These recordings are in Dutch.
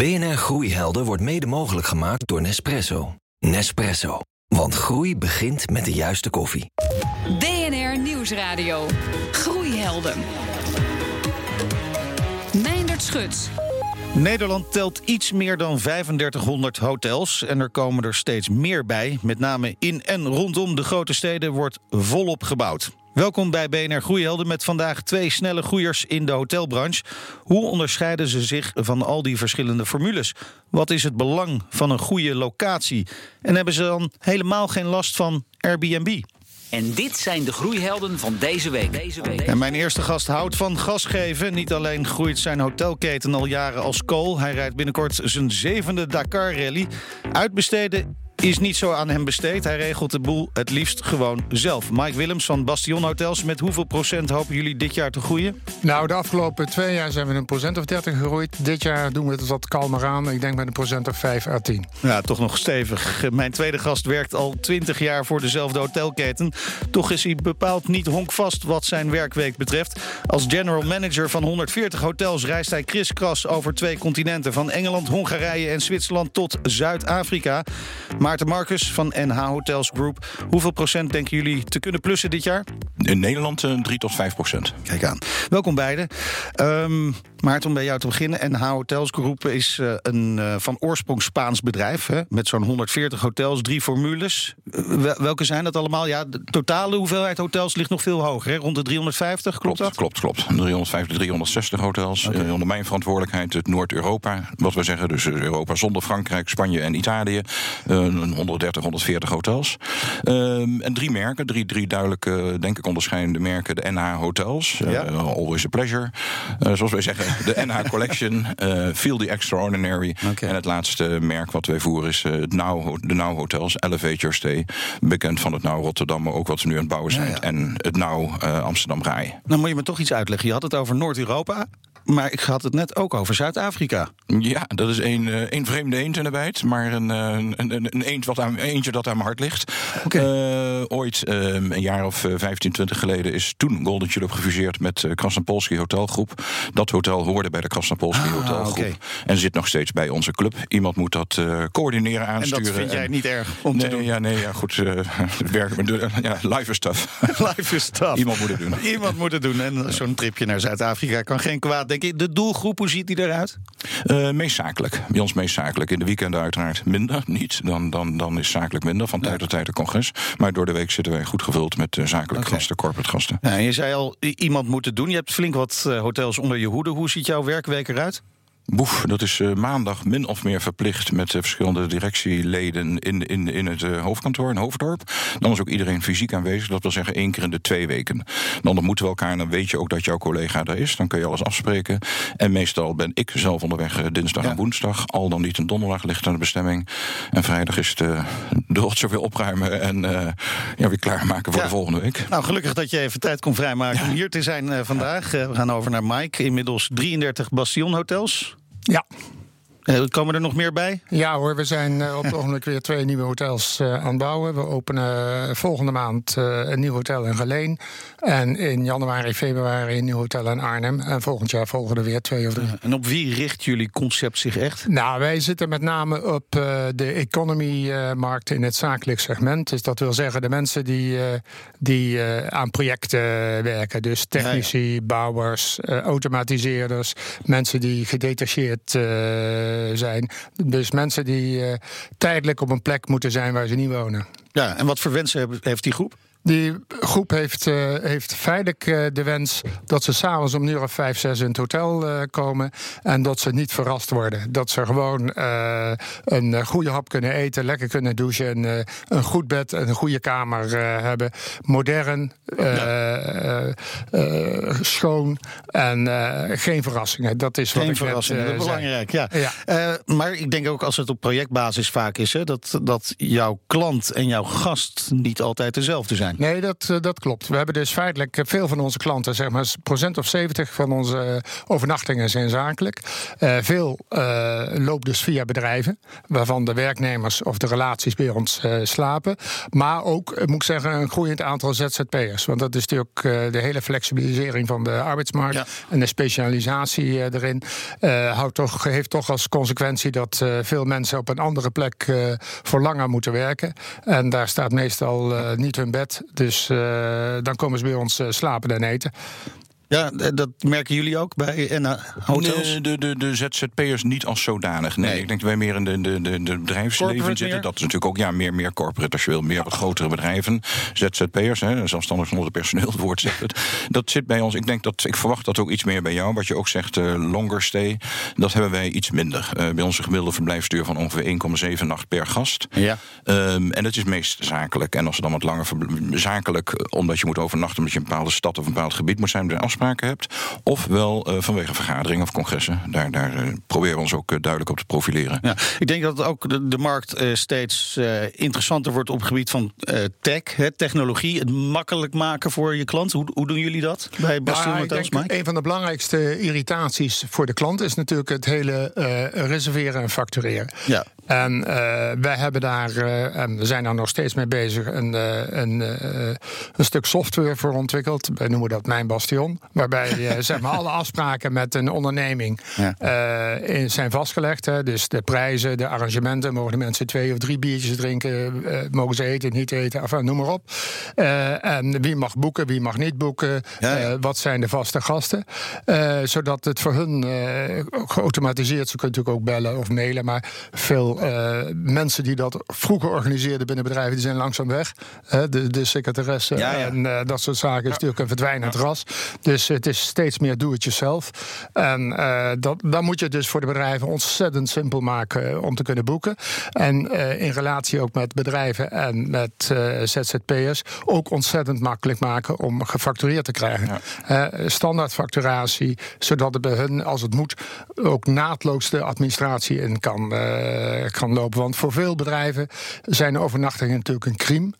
BNR Groeihelden wordt mede mogelijk gemaakt door Nespresso. Nespresso. Want groei begint met de juiste koffie. BNR Nieuwsradio. Groeihelden. Meindert Schut. Nederland telt iets meer dan 3500 hotels en er komen er steeds meer bij. Met name in en rondom de grote steden wordt volop gebouwd. Welkom bij BNR Groeihelden met vandaag twee snelle groeiers in de hotelbranche. Hoe onderscheiden ze zich van al die verschillende formules? Wat is het belang van een goede locatie? En hebben ze dan helemaal geen last van Airbnb? En dit zijn de groeihelden van deze week. Deze week. En mijn eerste gast houdt van gas geven. Niet alleen groeit zijn hotelketen al jaren als kool. Hij rijdt binnenkort zijn zevende Dakar Rally. Uitbesteden is niet zo aan hem besteed. Hij regelt de boel het liefst gewoon zelf. Mike Willems van Bastion Hotels. Met hoeveel procent hopen jullie dit jaar te groeien? Nou, de afgelopen twee jaar zijn we een procent of 30 gegroeid. Dit jaar doen we het wat kalmer aan. Ik denk met een procent of 5 à 10. Ja, toch nog stevig. Mijn tweede gast werkt al 20 jaar voor dezelfde hotelketen. Toch is hij bepaald niet honkvast wat zijn werkweek betreft. Als general manager van 140 hotels reist hij kriskras over twee continenten. Van Engeland, Hongarije en Zwitserland tot Zuid-Afrika. Maarten Marcus van NH Hotels Group. Hoeveel procent denken jullie te kunnen plussen dit jaar? In Nederland uh, 3 tot 5 procent. Kijk aan. Welkom beiden. Um, Maarten, om bij jou te beginnen. NH Hotels Group is uh, een uh, van oorsprong Spaans bedrijf. Hè, met zo'n 140 hotels, drie formules. Uh, welke zijn dat allemaal? Ja, de totale hoeveelheid hotels ligt nog veel hoger. Hè? Rond de 350, klopt, klopt dat? Klopt, klopt. 350, 360 hotels. Okay. onder mijn verantwoordelijkheid het Noord-Europa. Wat we zeggen, dus Europa zonder Frankrijk, Spanje en Italië. 130, 140 hotels. Um, en drie merken, drie, drie duidelijke, denk ik, onderscheidende merken. De NH Hotels, ja. Always a Pleasure. zoals wij zeggen, de NH Collection, uh, Feel the Extraordinary. Okay. En het laatste merk wat wij voeren is het Now, de Now Hotels, Elevate Your Stay. Bekend van het Now Rotterdam, maar ook wat ze nu aan het bouwen zijn. Ja, ja. En het Now Amsterdam Rai. Nou moet je me toch iets uitleggen. Je had het over Noord-Europa. Maar ik had het net ook over Zuid-Afrika. Ja, dat is een, uh, een vreemde eend in de bijt. Maar een, een, een, een eend wat aan, eentje dat aan mijn hart ligt. Okay. Uh, ooit, uh, een jaar of 15, 20 geleden, is toen Golden Tulip gefuseerd met uh, Krasnopolski Hotelgroep. Dat hotel hoorde bij de Krasnopolski ah, Hotelgroep. Okay. En zit nog steeds bij onze club. Iemand moet dat coördineren, aansturen. En dat vind jij en, niet erg om nee, te doen? Ja, nee, ja, goed. werken, ja, live is tough. live is tough. Iemand moet het doen. Iemand moet het doen. En zo'n tripje naar Zuid-Afrika kan geen kwaad, denk De doelgroep, hoe ziet die eruit? Uh, meest zakelijk. Bij ons meest zakelijk. In de weekenden uiteraard minder. Niet. Dan, dan, dan is zakelijk minder. Van tijd tot tijd een congres. Maar door de week zitten wij goed gevuld met uh, zakelijke okay. gasten, corporate gasten. En je zei al, iemand moet het doen. Je hebt flink wat uh, hotels onder je hoede. Hoe ziet jouw werkweek eruit? Boef, dat is uh, maandag min of meer verplicht met uh, verschillende directieleden in, in, in het uh, hoofdkantoor in Hoofddorp. Dan is ook iedereen fysiek aanwezig, dat wil zeggen één keer in de twee weken. Dan ontmoeten we elkaar en dan weet je ook dat jouw collega daar is. Dan kun je alles afspreken. En meestal ben ik zelf onderweg dinsdag ja. en woensdag. Al dan niet een donderdag ligt aan de bestemming. En vrijdag is het de rotzooi weer opruimen en ja, weer klaarmaken voor ja. de volgende week. Nou, gelukkig dat je even tijd kon vrijmaken om hier te zijn vandaag. we gaan over naar Mike. Inmiddels 33 Bastion hotels. Ja. Uh, komen er nog meer bij? Ja hoor, we zijn uh, op het ogenblik weer twee nieuwe hotels uh, aan het bouwen. We openen volgende maand een nieuw hotel in Geleen. En in januari, februari een nieuw hotel in Arnhem. En volgend jaar volgen er weer twee of drie. en op wie richt jullie concept zich echt? Nou, wij zitten met name op de economy-markt in het zakelijk segment. Dus dat wil zeggen de mensen die, die aan projecten werken. Dus technici, bouwers, automatiseerders. Mensen die gedetacheerd zijn. Dus mensen die uh, tijdelijk op een plek moeten zijn waar ze niet wonen. Ja, en wat voor wensen heeft die groep? Die groep heeft, uh, heeft feitelijk uh, de wens dat ze s'avonds om een uur of vijf, zes in het hotel uh, komen. En dat ze niet verrast worden. Dat ze gewoon een goede hap kunnen eten, lekker kunnen douchen. En, een goed bed en een goede kamer hebben. Modern, ja. schoon en geen verrassingen. Dat is geen wat ik verrassingen, net, dat is belangrijk. Ja. ja. maar ik denk ook als het op projectbasis vaak is, hè, dat, dat jouw klant en jouw gast niet altijd dezelfde zijn. Zijn. Nee, dat, eh, dat klopt. We hebben dus feitelijk eh, veel van onze klanten, zeg maar, procent of 70 van onze overnachtingen zijn zakelijk. Uh, veel uh, loopt dus via bedrijven, waarvan de werknemers of de relaties bij ons uh, slapen. Maar ook, moet ik zeggen, een groeiend aantal ZZP'ers. Want dat is natuurlijk de hele flexibilisering van de arbeidsmarkt ja. en de specialisatie erin. houdt toch, heeft toch als consequentie dat veel mensen op een andere plek voor langer moeten werken. En daar staat meestal niet hun bed. Dus dan komen ze bij ons slapen en eten. Ja, dat merken jullie ook bij NA Hotels? Nee, de, de, de ZZP'ers niet als zodanig. Nee, nee, ik denk dat wij meer in de, de, de, de bedrijfsleven corporate zitten. Meer? Dat is natuurlijk ook ja, meer, meer corporate als je wil. Meer grotere bedrijven. ZZP'ers, hè, zelfstandig zonder personeel, het woord zegt het. Dat zit bij ons. Ik denk dat, ik verwacht dat ook iets meer bij jou. Wat je ook zegt, uh, longer stay. Dat hebben wij iets minder. Uh, bij onze gemiddelde verblijfsduur van ongeveer 1,7 nacht per gast. Ja. Um, en dat is meest zakelijk. En als ze dan wat langer zakelijk, omdat je moet overnachten, omdat je een bepaalde stad of een bepaald gebied moet zijn, afspraken hebt. Ofwel uh, vanwege vergaderingen of congressen. Daar, daar uh, proberen we ons ook uh, duidelijk op te profileren. Ja, ik denk dat ook de, de markt steeds interessanter wordt op het gebied van tech, hè, technologie. Het makkelijk maken voor je klant. Hoe, hoe doen jullie dat bij Bastion nou, Hotels, Mike? Een van de belangrijkste irritaties voor de klant is natuurlijk het hele reserveren en factureren. Ja. En uh, wij hebben daar, uh, en we zijn daar nog steeds mee bezig, een, uh, een, een, stuk software voor ontwikkeld. Wij noemen dat Mijn Bastion. Waarbij zeg maar alle afspraken met een onderneming ja. in, zijn vastgelegd. Hè. Dus de prijzen, de arrangementen, mogen de mensen twee of drie biertjes drinken, mogen ze eten, niet eten, enfin, noem maar op. en wie mag boeken, wie mag niet boeken, ja, ja. wat zijn de vaste gasten. zodat het voor hun geautomatiseerd, ze kunnen natuurlijk ook bellen of mailen, maar veel uh, mensen die dat vroeger organiseerden binnen bedrijven, die zijn langzaam weg. Uh, de, de secretaresse ja, ja. en uh, dat soort zaken is natuurlijk een verdwijnend ras. Dus het is steeds meer do-it-yourself. En dat, dan moet je het dus voor de bedrijven ontzettend simpel maken om te kunnen boeken. En in relatie ook met bedrijven en met ZZP'ers ook ontzettend makkelijk maken om gefactureerd te krijgen. standaard facturatie, zodat er bij hun, als het moet, ook naadloos de administratie in kan kan lopen. Want voor veel bedrijven zijn overnachtingen natuurlijk een crime.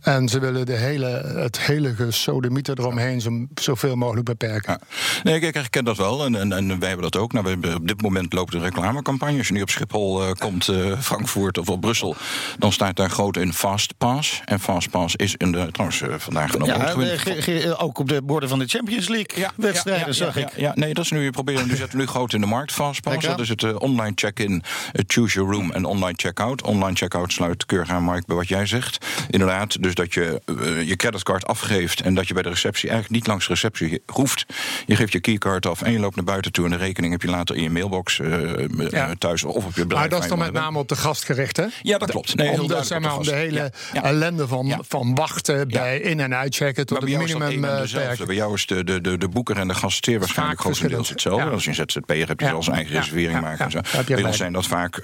En ze willen de hele, het hele gesodemieter eromheen zo, zoveel mogelijk beperken. Ja. Nee, kijk, ik ken dat wel. En, en, en wij hebben dat ook. Nou, we hebben, op dit moment loopt een reclamecampagne. Als je nu op Schiphol uh, komt, uh, Frankfurt of op Brussel... dan staat daar groot in Fastpass. En Fastpass is in de, trouwens uh, vandaag genomen. Ja, ook op de borden van de Champions League ja, wedstrijden, ja, zag ik. Ja, nee, dat is nu, je proberen, nu zetten we nu groot in de markt, Fastpass. Dat is het online check-in, choose your room en online check-out. Online check-out sluit keurig aan, Mark, bij wat jij zegt. Inderdaad, dus dat je uh, je creditcard afgeeft en dat je bij de receptie eigenlijk niet langs de receptie hoeft. Je geeft je keycard af en je loopt naar buiten toe en de rekening heb je later in je mailbox uh, ja. thuis of op je bedrijf. Maar dat is dan met name op de gast gericht, hè? Ja, dat klopt. Nee, om de, zeg maar, om de hele ja. ellende van, van wachten bij in- en uitchecken tot het minimum. Bij jou is de, de, de, de boeker en de gast zeer waarschijnlijk grotendeels hetzelfde. Als je een ZZP'er hebt, je zijn eigen reservering maken. En zo. Bij ons zijn dat vaak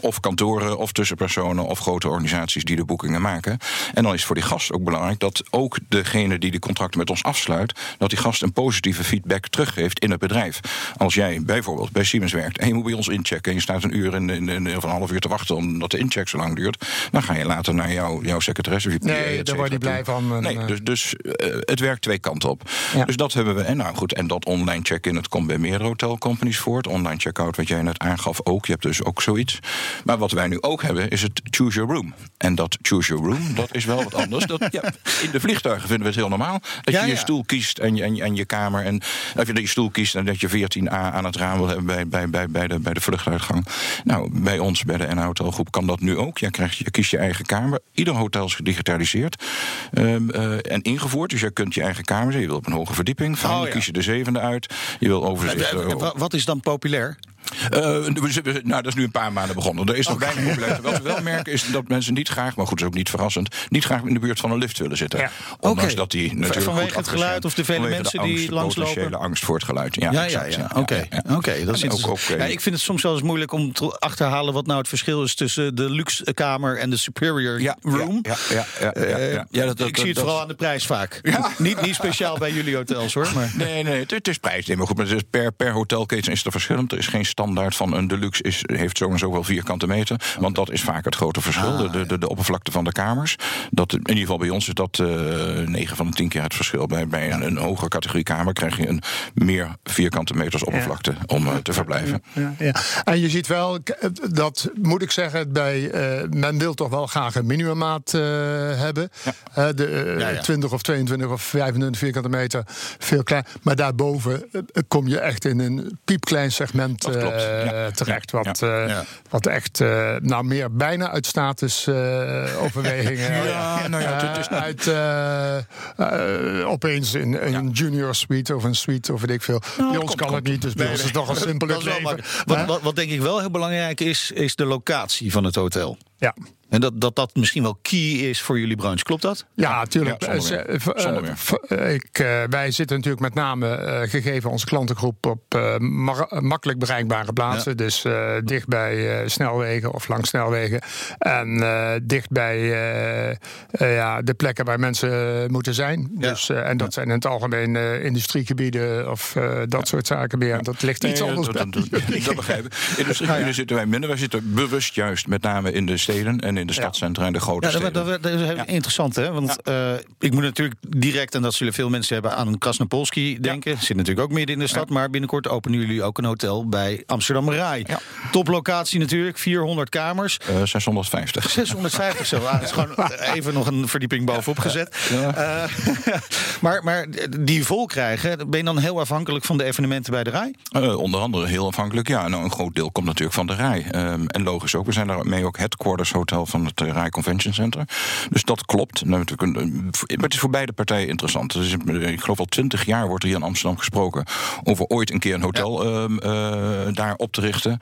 of kantoren of tussenpersonen of grote organisaties die de boekingen maken. En dan is voor die gast ook belangrijk dat ook degene die de contracten met ons afsluit, dat die gast een positieve feedback teruggeeft in het bedrijf. Als jij bijvoorbeeld bij Siemens werkt en je moet bij ons inchecken en je staat een uur in, in, in, of een half uur te wachten omdat de incheck zo lang duurt, dan ga je later naar jou, jouw secretaresse. Je nee, daar word je blij van. Nee, dus, dus uh, het werkt twee kanten op. Ja. Dus dat hebben we. En nou goed, en dat online check-in, het komt bij meerdere hotelcompanies voort. Online check-out, wat jij net aangaf, ook. Je hebt dus ook zoiets. Maar wat wij nu ook hebben, is het choose your room. En dat choose your room, dat is wel wat anders. Dat, ja, in de vliegtuigen vinden we het heel normaal. Dat je ja, je stoel kiest en je, en, je, en je kamer. En of je je stoel kiest en dat je 14a aan het raam wil hebben bij, bij, bij, bij, de, bij de vluchtuitgang. Nou, bij ons, bij de N Hotelgroep, kan dat nu ook. Je, krijgt, je kiest je eigen kamer. Ieder hotel is gedigitaliseerd um, uh, en ingevoerd. Dus je kunt je eigen kamer Je wil op een hoge verdieping. Oh, ja. kies je de zevende uit. Je wil overzicht. Wat is dan populair? Uh, nou, dat is nu een paar maanden begonnen. Er is nog okay. weinig populair. Wat we wel merken is dat mensen niet graag, maar goed, dat is ook niet verrassend, niet graag in de buurt van een lift willen zitten. Ja. Ondanks okay. dat die natuurlijk Vanwege het geluid of de vele mensen angst, die langslopen? potentiële angst voor het geluid. Ja, ja, ja. ja. Oké, okay. ja, okay. dat is ook, ja, Ik vind het soms wel eens moeilijk om te achterhalen wat nou het verschil is tussen de luxe kamer en de superior room. Ja, ja, ja, uh, ja, dat, dat, ik zie het dat, vooral aan de prijs vaak. niet, niet speciaal bij jullie hotels hoor. Maar. Nee, nee, het, is prijs. Nee, maar goed, maar per, per hotelketen is er verschillend. Er is geen prijsstandaard van een deluxe is, heeft zo en zoveel vierkante meter. Want dat is vaak het grote verschil. Ah, de, de, de oppervlakte van de kamers. Dat, in ieder geval bij ons is dat uh, 9 van de 10 keer het verschil. Bij, bij een, een hogere categorie kamer krijg je een meer vierkante meters oppervlakte om uh, te verblijven. Ja, ja, En je ziet wel, dat moet ik zeggen, bij, uh, men wil toch wel graag een minimummaat hebben. de 20 of 22 of 25 vierkante meter, veel klein. Maar daarboven kom je echt in een piepklein segment terecht. Wat, wat echt nou meer bijna uit statusoverwegingen. ja, nou ja, het is uit opeens in een junior suite of een suite of weet ik veel. Nou, bij ons kan het niet, dus bij ons is het toch een simpele leven. Wat, wat, wat denk ik wel heel belangrijk is, is de locatie van het hotel. Ja. En dat, dat dat misschien wel key is voor jullie branche, klopt dat? Ja, natuurlijk. Ja, zonder meer. Zonder meer. Ik, uh, wij zitten natuurlijk met name uh, gegeven onze klantengroep op uh, makkelijk bereikbare plaatsen. Ja. Dus dicht bij snelwegen of langs snelwegen. En dicht bij ja, de plekken waar mensen moeten zijn. Ja. Dus, en dat zijn in het algemeen industriegebieden of dat soort zaken meer. Dat ligt iets anders dat, dat, dat, dat begrijp ik. Industriegebieden zitten wij minder. Wij zitten bewust juist met name in de steden en in de stadcentra en de grote ja, steden. Dat, dat, dat is interessant, hè? Want ja. uh, ik moet natuurlijk direct, en dat zullen veel mensen hebben, aan Krasnopolski denken. Zit natuurlijk ook midden in de stad, maar binnenkort openen jullie ook een hotel bij Amsterdam Rai. Toplocatie natuurlijk, 400 kamers. Uh, 650. 650 zo. Ah, is gewoon even nog een verdieping bovenop gezet. Uh, maar, maar die vol krijgen, ben je dan heel afhankelijk van de evenementen bij de Rai? Uh, onder andere heel afhankelijk, ja. Nou, een groot deel komt natuurlijk van de Rai. Um, en logisch ook, we zijn daarmee ook headquarters hotel van het uh, Rai Convention Center. Dus dat klopt. Nou, maar het is voor beide partijen interessant. Dus, ik geloof al twintig jaar wordt er hier in Amsterdam gesproken over ooit een keer een hotel ja. um, uh, daar op te richten.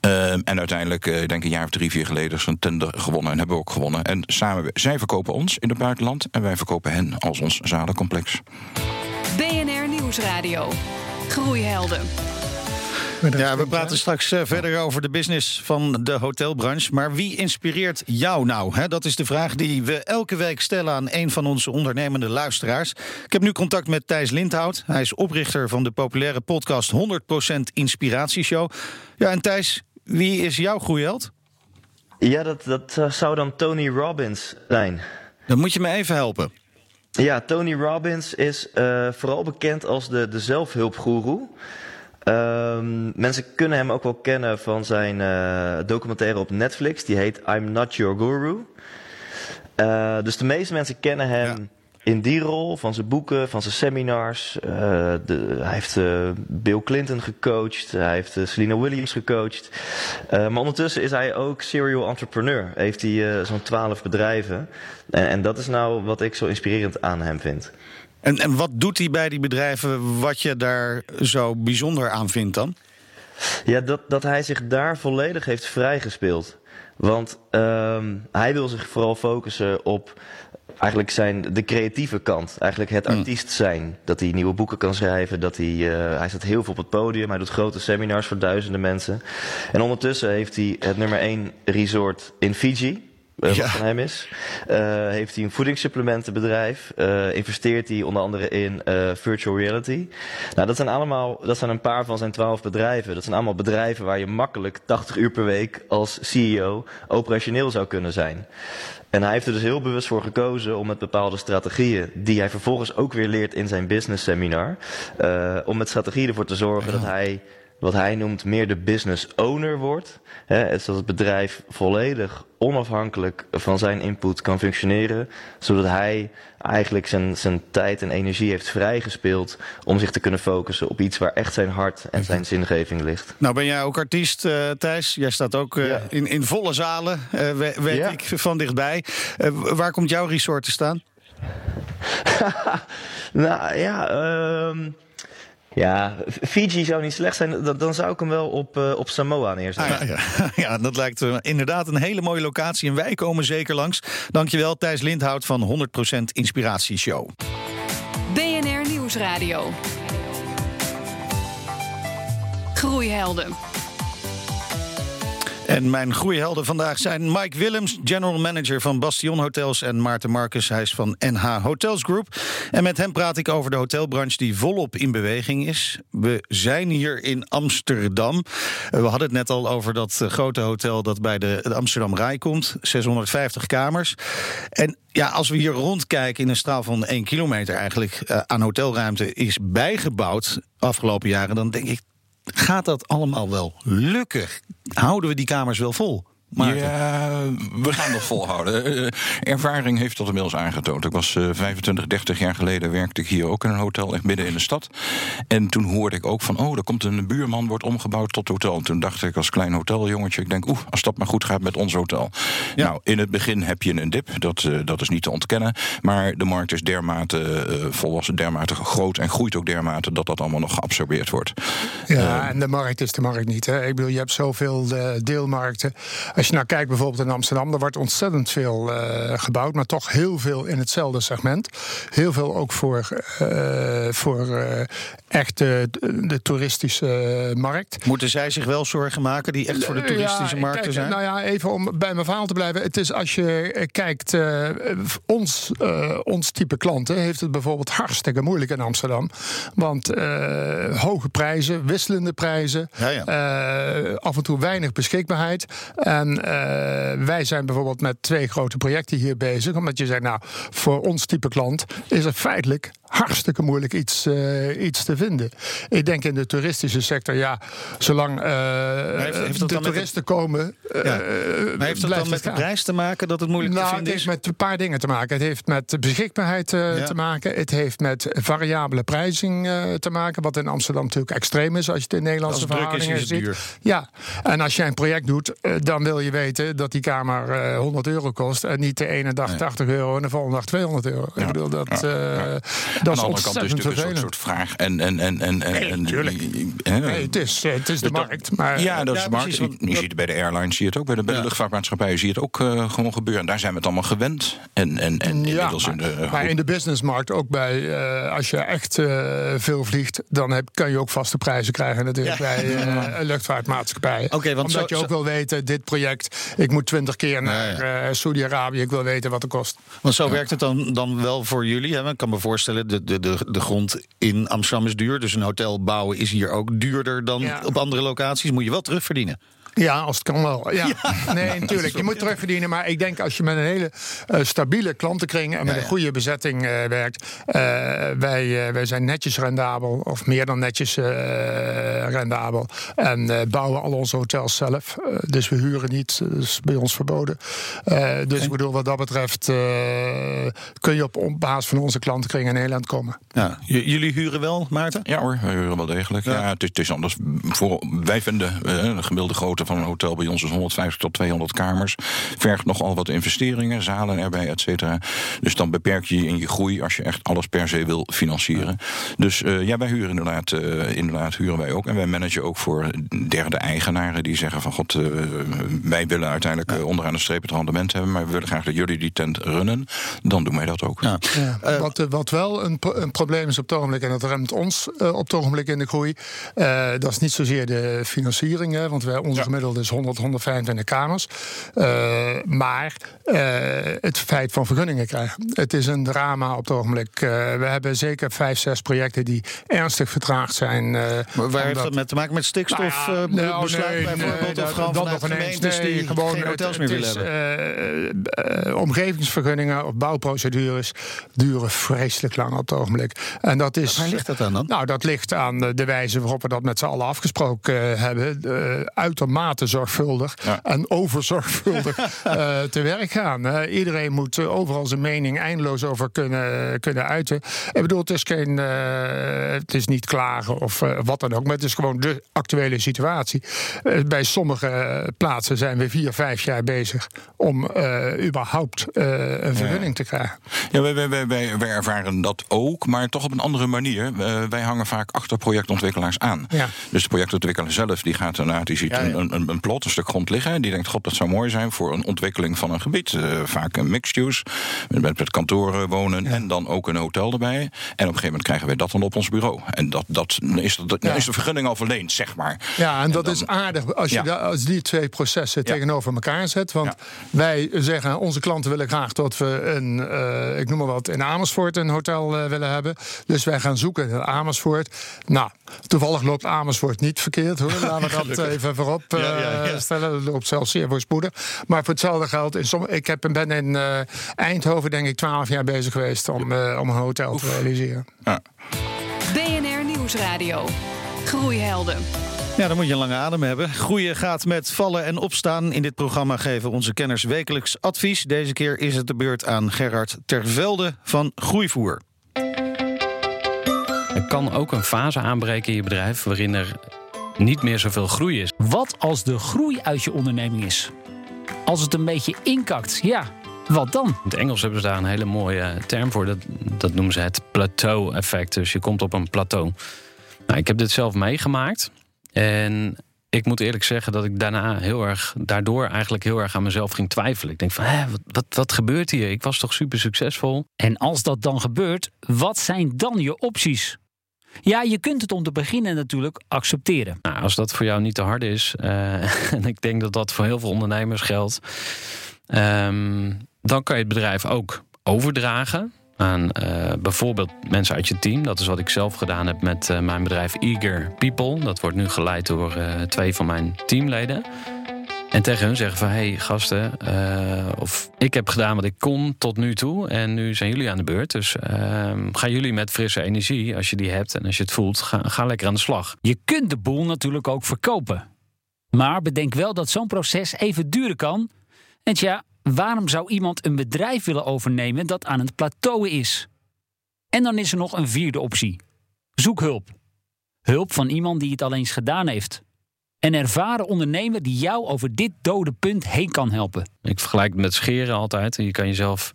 Um, en uiteindelijk, uh, ik denk een jaar of drie, vier geleden, is een tender gewonnen en hebben we ook gewonnen. En samen, zij verkopen ons in het buitenland en wij verkopen hen als ons zalencomplex. BNR Nieuwsradio. Groeihelden. Ja, we praten straks uh, verder over de business van de hotelbranche. Maar wie inspireert jou nou? He, dat is de vraag die we elke week stellen aan een van onze ondernemende luisteraars. Ik heb nu contact met Thijs Lindhout. Hij is oprichter van de populaire podcast 100% Inspiratieshow. Ja, en Thijs, wie is jouw groeiheld? Ja, dat, dat uh, zou dan Tony Robbins zijn. Dan moet je me even helpen. Ja, Tony Robbins is uh, vooral bekend als de, de zelfhulpgoeroe. Um, mensen kunnen hem ook wel kennen van zijn uh, documentaire op Netflix. Die heet I'm Not Your Guru. Uh, dus de meeste mensen kennen hem ja. in die rol, van zijn boeken, van zijn seminars. Uh, de, hij heeft Bill Clinton gecoacht, hij heeft Selena Williams gecoacht. maar ondertussen is hij ook serial entrepreneur. Heeft hij zo'n twaalf bedrijven. En, en dat is nou wat ik zo inspirerend aan hem vind. En, en wat doet hij bij die bedrijven wat je daar zo bijzonder aan vindt dan? Ja, dat, dat hij zich daar volledig heeft vrijgespeeld. Want um, hij wil zich vooral focussen op eigenlijk zijn de creatieve kant. Eigenlijk het artiest zijn. Dat hij nieuwe boeken kan schrijven. Dat hij, uh, hij staat heel veel op het podium. Hij doet grote seminars voor duizenden mensen. En ondertussen heeft hij het nummer 1 resort in Fiji. Ja. wat van hem is. Uh, heeft hij een voedingssupplementenbedrijf. Uh, investeert hij onder andere in virtual reality. Nou, dat zijn allemaal, dat zijn een paar van zijn twaalf bedrijven. Dat zijn allemaal bedrijven waar je makkelijk 80 uur per week als CEO operationeel zou kunnen zijn. En hij heeft er dus heel bewust voor gekozen om met bepaalde strategieën, die hij vervolgens ook weer leert in zijn business seminar, om met strategieën ervoor te zorgen ja. dat hij wat hij noemt meer de business owner wordt. Hè, zodat het bedrijf volledig onafhankelijk van zijn input kan functioneren. Zodat hij eigenlijk zijn, zijn tijd en energie heeft vrijgespeeld om zich te kunnen focussen op iets waar echt zijn hart en zijn zingeving ligt. Nou ben jij ook artiest, uh, Thijs. Jij staat ook uh, ja. in, in volle zalen, uh, weet ja. ik van dichtbij. waar komt jouw resort te staan? nou ja, um ja, Fiji zou niet slecht zijn. Dan, dan zou ik hem wel op, uh, op Samoa neerzetten. Ah, ja. ja, dat lijkt uh, inderdaad een hele mooie locatie. En wij komen zeker langs. Dankjewel, Thijs Lindhout van 100% Inspiratieshow. BNR Nieuwsradio. Groeihelden. En mijn groeihelden vandaag zijn Mike Willems, general manager van Bastion Hotels, en Maarten Marcus, hij is van NH Hotels Group. En met hem praat ik over de hotelbranche die volop in beweging is. We zijn hier in Amsterdam. We hadden het net al over dat eh, grote hotel dat bij de, Amsterdam Rai komt, 650 kamers. En ja, als we hier rondkijken in een straal van 1 kilometer eigenlijk uh, aan hotelruimte is bijgebouwd afgelopen jaren, dan denk ik gaat dat allemaal wel lukken? Houden we die kamers wel vol? Maarten. Ja, we gaan dat volhouden. Uh, ervaring heeft dat inmiddels aangetoond. Ik was uh, 25, 30 jaar geleden werkte ik hier ook in een hotel, echt midden in de stad. En toen hoorde ik ook van, oh, er komt een buurman, wordt omgebouwd tot hotel. En toen dacht ik als klein hoteljongetje, ik denk, oeh, als dat maar goed gaat met ons hotel. Ja. Nou, in het begin heb je een dip, dat, uh, dat is niet te ontkennen. Maar de markt is dermate volwassen, dermate groot en groeit ook dermate dat dat allemaal nog geabsorbeerd wordt. Ja, en de markt is de markt niet. Hè? Ik bedoel, je hebt zoveel deelmarkten. Als je nou kijkt bijvoorbeeld in Amsterdam, er wordt ontzettend veel uh, gebouwd, maar toch heel veel in hetzelfde segment. Heel veel ook voor, uh, voor uh, echt de, de, toeristische markt. Moeten zij zich wel zorgen maken, die echt voor de toeristische ja, markt kijk, zijn? Nou ja, even om bij mijn verhaal te blijven. Het is als je kijkt, ons, ons type klanten heeft het bijvoorbeeld hartstikke moeilijk in Amsterdam. Want hoge prijzen, wisselende prijzen, ja, ja. af en toe weinig beschikbaarheid. En uh, wij zijn bijvoorbeeld met twee grote projecten hier bezig. Omdat je zegt, nou, voor ons type klant is het feitelijk hartstikke moeilijk iets, uh, iets te vinden. Ik denk in de toeristische sector, ja, zolang uh, heeft, heeft de toeristen het... komen. Ja. maar heeft dat dan met de prijs te maken dat het moeilijk nou, te vinden is? Het heeft met een paar dingen te maken. Het heeft met beschikbaarheid ja. te maken. Het heeft met variabele prijzing te maken. Wat in Amsterdam natuurlijk extreem is als je het in Nederlandse verhoudingen ziet. Duur. Ja, en als jij een project doet, dan wil je weten dat die kamer uh, 100 euro kost. En niet de ene dag nee. 80 euro en de volgende dag 200 euro. Ja. Ik bedoel, dat, uh, dat is ontzettend kant is het een soort, vraag. En, en, en, en, nee, en, natuurlijk. Nee, het is, het is de dus markt. Maar, ja, dat is de markt. Je, je ziet het bij de airlines, zie je het ook. Bij de, bij de luchtvaartmaatschappijen zie je het ook uh, gewoon gebeuren. En daar zijn we het allemaal gewend. En, en, en inmiddels maar, in de... Maar in de businessmarkt, ook bij... Uh, als je echt uh, veel vliegt, dan heb, kan je ook vaste prijzen krijgen natuurlijk bij luchtvaartmaatschappijen. Okay, want Omdat zo, je ook wil weten, dit project... Ik moet twintig keer naar ja, ja. Saudi-Arabië. Ik wil weten wat het kost. Want zo ja. werkt het dan, dan wel voor jullie. Hè? Ik kan me voorstellen, de, de, de, de grond in Amsterdam is duur. Dus een hotel bouwen is hier ook duurder dan op andere locaties. Moet je wel terugverdienen. Ja, als het kan wel. Ja. ja. Nee, natuurlijk. Je moet terugverdienen. Maar ik denk als je met een hele uh, stabiele klantenkring en met ja, ja. een goede bezetting uh, werkt. Uh, wij, wij zijn netjes rendabel, of meer dan netjes rendabel. En bouwen al onze hotels zelf. dus we huren niet. Dat is bij ons verboden. dus ik bedoel, wat dat betreft kun je op basis van onze klantenkring in Nederland komen. Ja. jullie huren wel, Maarten? Ja hoor, wij huren wel degelijk. Ja. het, is, het is anders. Voor, wij vinden een gemiddelde van een hotel bij ons is 150 tot 200 kamers. Vergt nogal wat investeringen, zalen erbij, et cetera. Dus dan beperk je je in je groei als je echt alles per se wil financieren. Dus uh, ja, wij huren inderdaad, uh, inderdaad huren wij ook. En wij managen ook voor derde eigenaren die zeggen van god, uh, wij willen uiteindelijk onderaan de streep het rendement hebben, maar we willen graag dat jullie die tent runnen. Dan doen wij dat ook. Ja. Ja. wat, wat wel een, een, probleem is op het ogenblik, en dat remt ons op het ogenblik in de groei, dat is niet zozeer de financiering, hè, want wij, onze gemiddelde is 100, 125 kamers. Uh, maar uh, het feit van vergunningen krijgen. Het is een drama op het ogenblik. Uh, we hebben zeker vijf, zes projecten die ernstig vertraagd zijn. maar waar omdat... heeft dat met te maken met stikstof? Nou ja, nou, bijvoorbeeld? Nee, of gewoon ineens nee, die gewoon geen hotels meer willen hebben? omgevingsvergunningen of bouwprocedures duren vreselijk lang op het ogenblik. En dat is, waar ligt dat aan dan? Nou, dat ligt aan de wijze waarop we dat met z'n allen afgesproken hebben. uitermate zorgvuldig ja. en overzorgvuldig uh, te werk gaan. Uh, iedereen moet uh, overal zijn mening eindeloos over kunnen, kunnen uiten. Ik bedoel, het is, geen, het is niet klagen of wat dan ook, maar het is gewoon de actuele situatie. bij sommige plaatsen zijn we vier, vijf jaar bezig om überhaupt een vergunning te krijgen. Ja, wij, wij, wij, wij, ervaren dat ook, maar toch op een andere manier. wij hangen vaak achter projectontwikkelaars aan. Ja. Dus de projectontwikkelaar zelf die gaat daarna, die ziet een, een, een, een plot, een stuk grond liggen. Die denkt, god, dat zou mooi zijn voor een ontwikkeling van een gebied. Uh, vaak een mixed use, met, met kantoren wonen en dan ook een hotel erbij. En op een gegeven moment krijgen wij dat dan op ons bureau. En dat, dat, is, dat, ja. is de vergunning al verleend, zeg maar. Ja, en, dat is aardig als je als die twee processen tegenover elkaar zet. Want wij zeggen, onze klanten willen graag dat we een, uh, ik noem maar wat, in Amersfoort een hotel uh, willen hebben. Dus wij gaan zoeken in Amersfoort. Nou, toevallig loopt Amersfoort niet verkeerd hoor. Laten we dat even voorop ja, ja, stellen. Dat loopt zelfs zeer voorspoedig. Maar voor hetzelfde geld, in som, ik heb, ben in Eindhoven denk ik twaalf jaar bezig geweest om, om een hotel Oef. te realiseren. BNR Nieuwsradio. Groeihelden. Ja, dan moet je een lange adem hebben. Groeien gaat met vallen en opstaan. In dit programma geven onze kenners wekelijks advies. Deze keer is het de beurt aan Gerard Tervelde van Groeivoer. Er kan ook een fase aanbreken in je bedrijf waarin er niet meer zoveel groei is. Wat als de groei uit je onderneming is? Als het een beetje inkakt, ja, wat dan? In het Engels hebben ze daar een hele mooie term voor. Dat, dat noemen ze het plateau-effect. Dus je komt op een plateau. Nou, ik heb dit zelf meegemaakt. En ik moet eerlijk zeggen dat ik daarna heel erg, daardoor eigenlijk heel erg aan mezelf ging twijfelen. Ik denk van, wat, wat, wat gebeurt hier? Ik was toch super succesvol? En als dat dan gebeurt, wat zijn dan je opties? Ja, je kunt het om te beginnen natuurlijk accepteren. Nou, als dat voor jou niet te hard is, uh, en ik denk dat dat voor heel veel ondernemers geldt, um, dan kan je het bedrijf ook overdragen aan uh, bijvoorbeeld mensen uit je team. Dat is wat ik zelf gedaan heb met uh, mijn bedrijf Eager People. Dat wordt nu geleid door twee van mijn teamleden. En tegen hun zeggen van, hey, gasten, of ik heb gedaan wat ik kon tot nu toe en nu zijn jullie aan de beurt. Dus ehm, gaan jullie met frisse energie, als je die hebt en als je het voelt, ga, ga lekker aan de slag. Je kunt de boel natuurlijk ook verkopen. Maar bedenk wel dat zo'n proces even duren kan. En tja, Waarom zou iemand een bedrijf willen overnemen dat aan het plateau is? En dan is er nog een vierde optie. Zoek hulp. Hulp van iemand die het al eens gedaan heeft. Een ervaren ondernemer die jou over dit dode punt heen kan helpen. Ik vergelijk het met scheren altijd. Je kan jezelf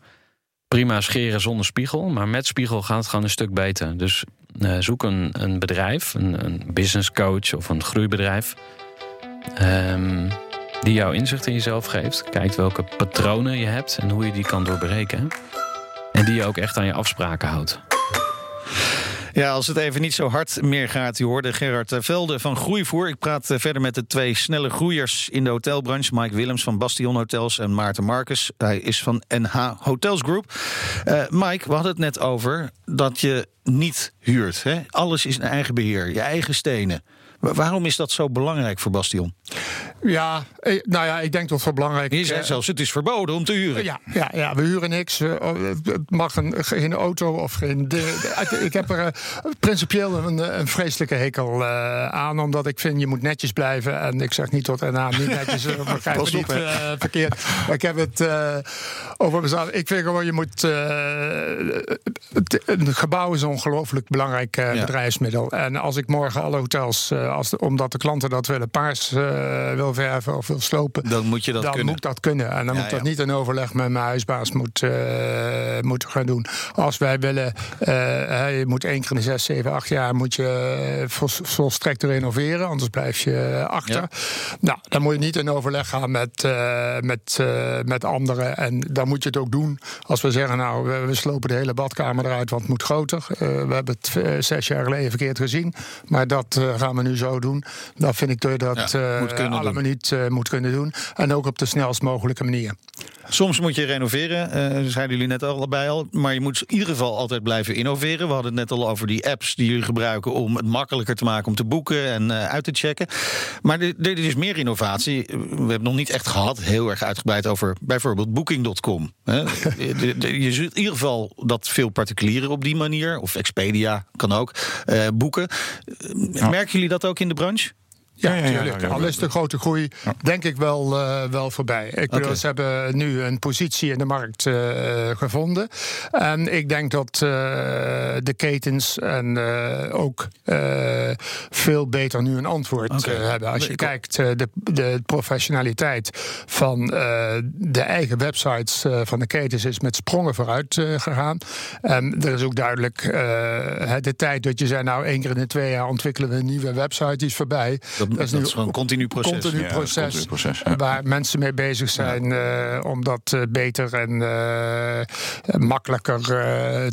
prima scheren zonder spiegel. Maar met spiegel gaat het gewoon een stuk beter. Dus uh, zoek een, een bedrijf, een, een business coach of een groeibedrijf. Um, die jou inzicht in jezelf geeft. Kijkt welke patronen je hebt en hoe je die kan doorbreken. En die je ook echt aan je afspraken houdt. Ja, als het even niet zo hard meer gaat. U hoorde Gerard Velde van Groeivoer. Ik praat eh, verder met de twee snelle groeiers in de hotelbranche. Mike Willems van Bastion Hotels en Maarten Marcus. Hij is van NH Hotels Group. Uh, Mike, we hadden het net over dat je niet huurt. Hè? Alles is in eigen beheer, je eigen stenen. Waarom is dat zo belangrijk voor Bastion? Ja, eh, nou ja, ik denk dat het belangrijk is. Zegt zelfs, het is verboden om te huren. Ja, ja, ja we huren niks. Eh, oh, het mag een, geen auto of geen... ik heb er uh, principieel een, een, vreselijke hekel aan. Omdat ik vind, je moet netjes blijven. En ik zeg niet tot en aan niet netjes. begrijp me niet verkeerd. Maar ik heb het over mezelf. Ik vind gewoon, je moet... een gebouw is een ongelooflijk belangrijk bedrijfsmiddel. En als ik morgen alle hotels als omdat de klanten dat willen, paars uh, wil verven of wil slopen. Dan moet je dat dan kunnen. moet dat kunnen. En dan moet dat niet in overleg met mijn huisbaas moet, uh, moeten gaan doen. Als wij willen, uh, je moet één keer in de zes, zeven, acht jaar moet je vol, volstrekt renoveren, anders blijf je achter. Nou, dan moet je niet in overleg gaan met, met, met anderen. En dan moet je het ook doen als we zeggen, nou, we, we slopen de hele badkamer eruit, want het moet groter. we hebben het zes jaar geleden verkeerd gezien. Maar dat gaan we nu zo doen. Dan vind ik dat ja, moet uh, allemaal niet uh, moet kunnen doen. En ook op de snelst mogelijke manier. Soms moet je renoveren, uh, zeiden jullie net allebei al. Maar je moet in ieder geval altijd blijven innoveren. We hadden het net al over die apps die jullie gebruiken om het makkelijker te maken om te boeken en uit te checken. Maar er is meer innovatie. We hebben nog niet echt gehad, heel erg uitgebreid over bijvoorbeeld Booking.com. je ziet in ieder geval dat veel particulieren op die manier, of Expedia kan ook, boeken. Merken jullie dat ook in de branche? Ja, natuurlijk. Al is de grote groei, denk ik, wel, uh, wel voorbij. Ik bedoel, ze hebben nu een positie in de markt uh, gevonden. En ik denk dat uh, de ketens en ook veel beter nu een antwoord okay. hebben. Als je kijkt, de, de professionaliteit van de eigen websites van de ketens is met sprongen vooruit gegaan. En er is ook duidelijk de tijd dat je zei, nou, één keer in de twee jaar ontwikkelen we een nieuwe website, die is voorbij. Dat dat, is dat nu is gewoon een continu proces. continu Ja, continu proces, ja. waar mensen mee bezig zijn eh, om dat eh, beter en eh, makkelijker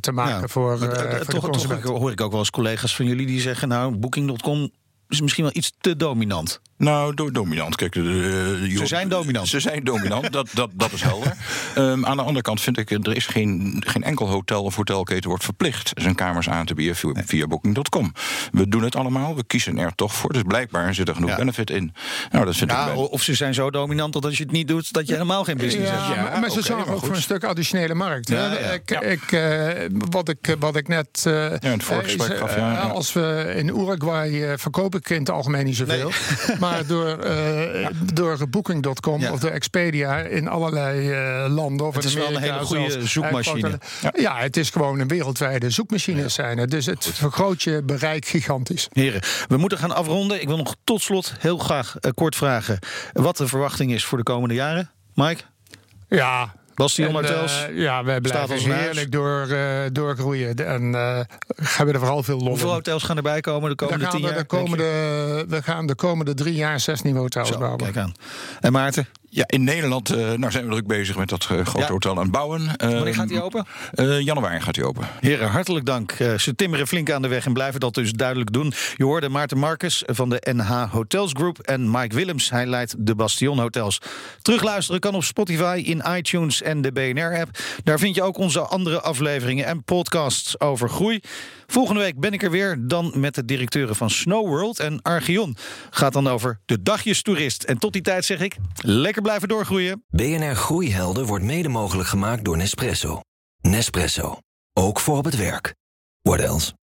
te maken voor, Maar, voor de toch, toch hoor ik ook wel eens collega's van jullie die zeggen... nou, Booking.com is misschien wel iets te dominant. Nou, do- dominant. Kijk, de, de- Ze zijn dominant. Ze zijn dominant, dat, dat, dat is helder. Ehm, aan de andere kant vind ik, er is geen, geen enkel hotel of hotelketen wordt verplicht zijn kamers aan te bieden via, via Booking.com. We doen het allemaal, we kiezen er toch voor. Dus blijkbaar zit er genoeg Ja. benefit in. Nou, dat vind Ja, of ze zijn zo dominant dat als je het niet doet... dat je helemaal geen business Ja, hebt. Ja, maar, maar ze zorgen maar ook voor een stuk additionele markt. hè. Ja, ja. Ik, ik, eh, wat, ik, wat ik net. eh, in het vorige eh, gesprek is, gaf, eh. Als we in Uruguay eh, verkoop ik in het algemeen niet zoveel. Maar door, eh, door Booking.com Ja. of door Expedia in allerlei eh, landen. Of Het is wel een hele goede zelfs, zoekmachine. Ja. ja, het is gewoon een wereldwijde zoekmachine zijn het. Dus het vergroot je bereik gigantisch. Heren, we moeten gaan afronden. Ik wil nog tot slot heel graag eh, kort vragen... wat de verwachting is voor de komende jaren. Mike? Ja. Bastion En, Hotels? eh, ja, wij blijven heerlijk door, eh, doorgroeien. En eh hebben er vooral veel lol Hoeveel in. hotels gaan erbij komen de komende tien we, jaar? de komende, we gaan de komende drie jaar zes nieuwe hotels Zo, bouwen. kijk aan. En Maarten, Ja, in Nederland eh, nou zijn we druk bezig met dat eh, grote Ja. hotel aan het bouwen. wanneer Ehm, gaat die open? eh, januari gaat hij open. Heren, hartelijk dank. Eh, ze timmeren flink aan de weg en blijven dat dus duidelijk doen. Je hoorde Maarten Marcus van de NH Hotels Group en Mike Willems. Hij leidt de Bastion Hotels. Terugluisteren kan op Spotify, in iTunes en de BNR-app. Daar vind je ook onze andere afleveringen en podcasts over groei. Volgende week ben ik er weer, dan met de directeuren van Snow World en Archeon. Gaat dan over de dagjestoerist. En tot die tijd zeg ik, lekker blijven doorgroeien. BNR Groeihelden wordt mede mogelijk gemaakt door Nespresso. Nespresso. Ook voor op het werk. What else?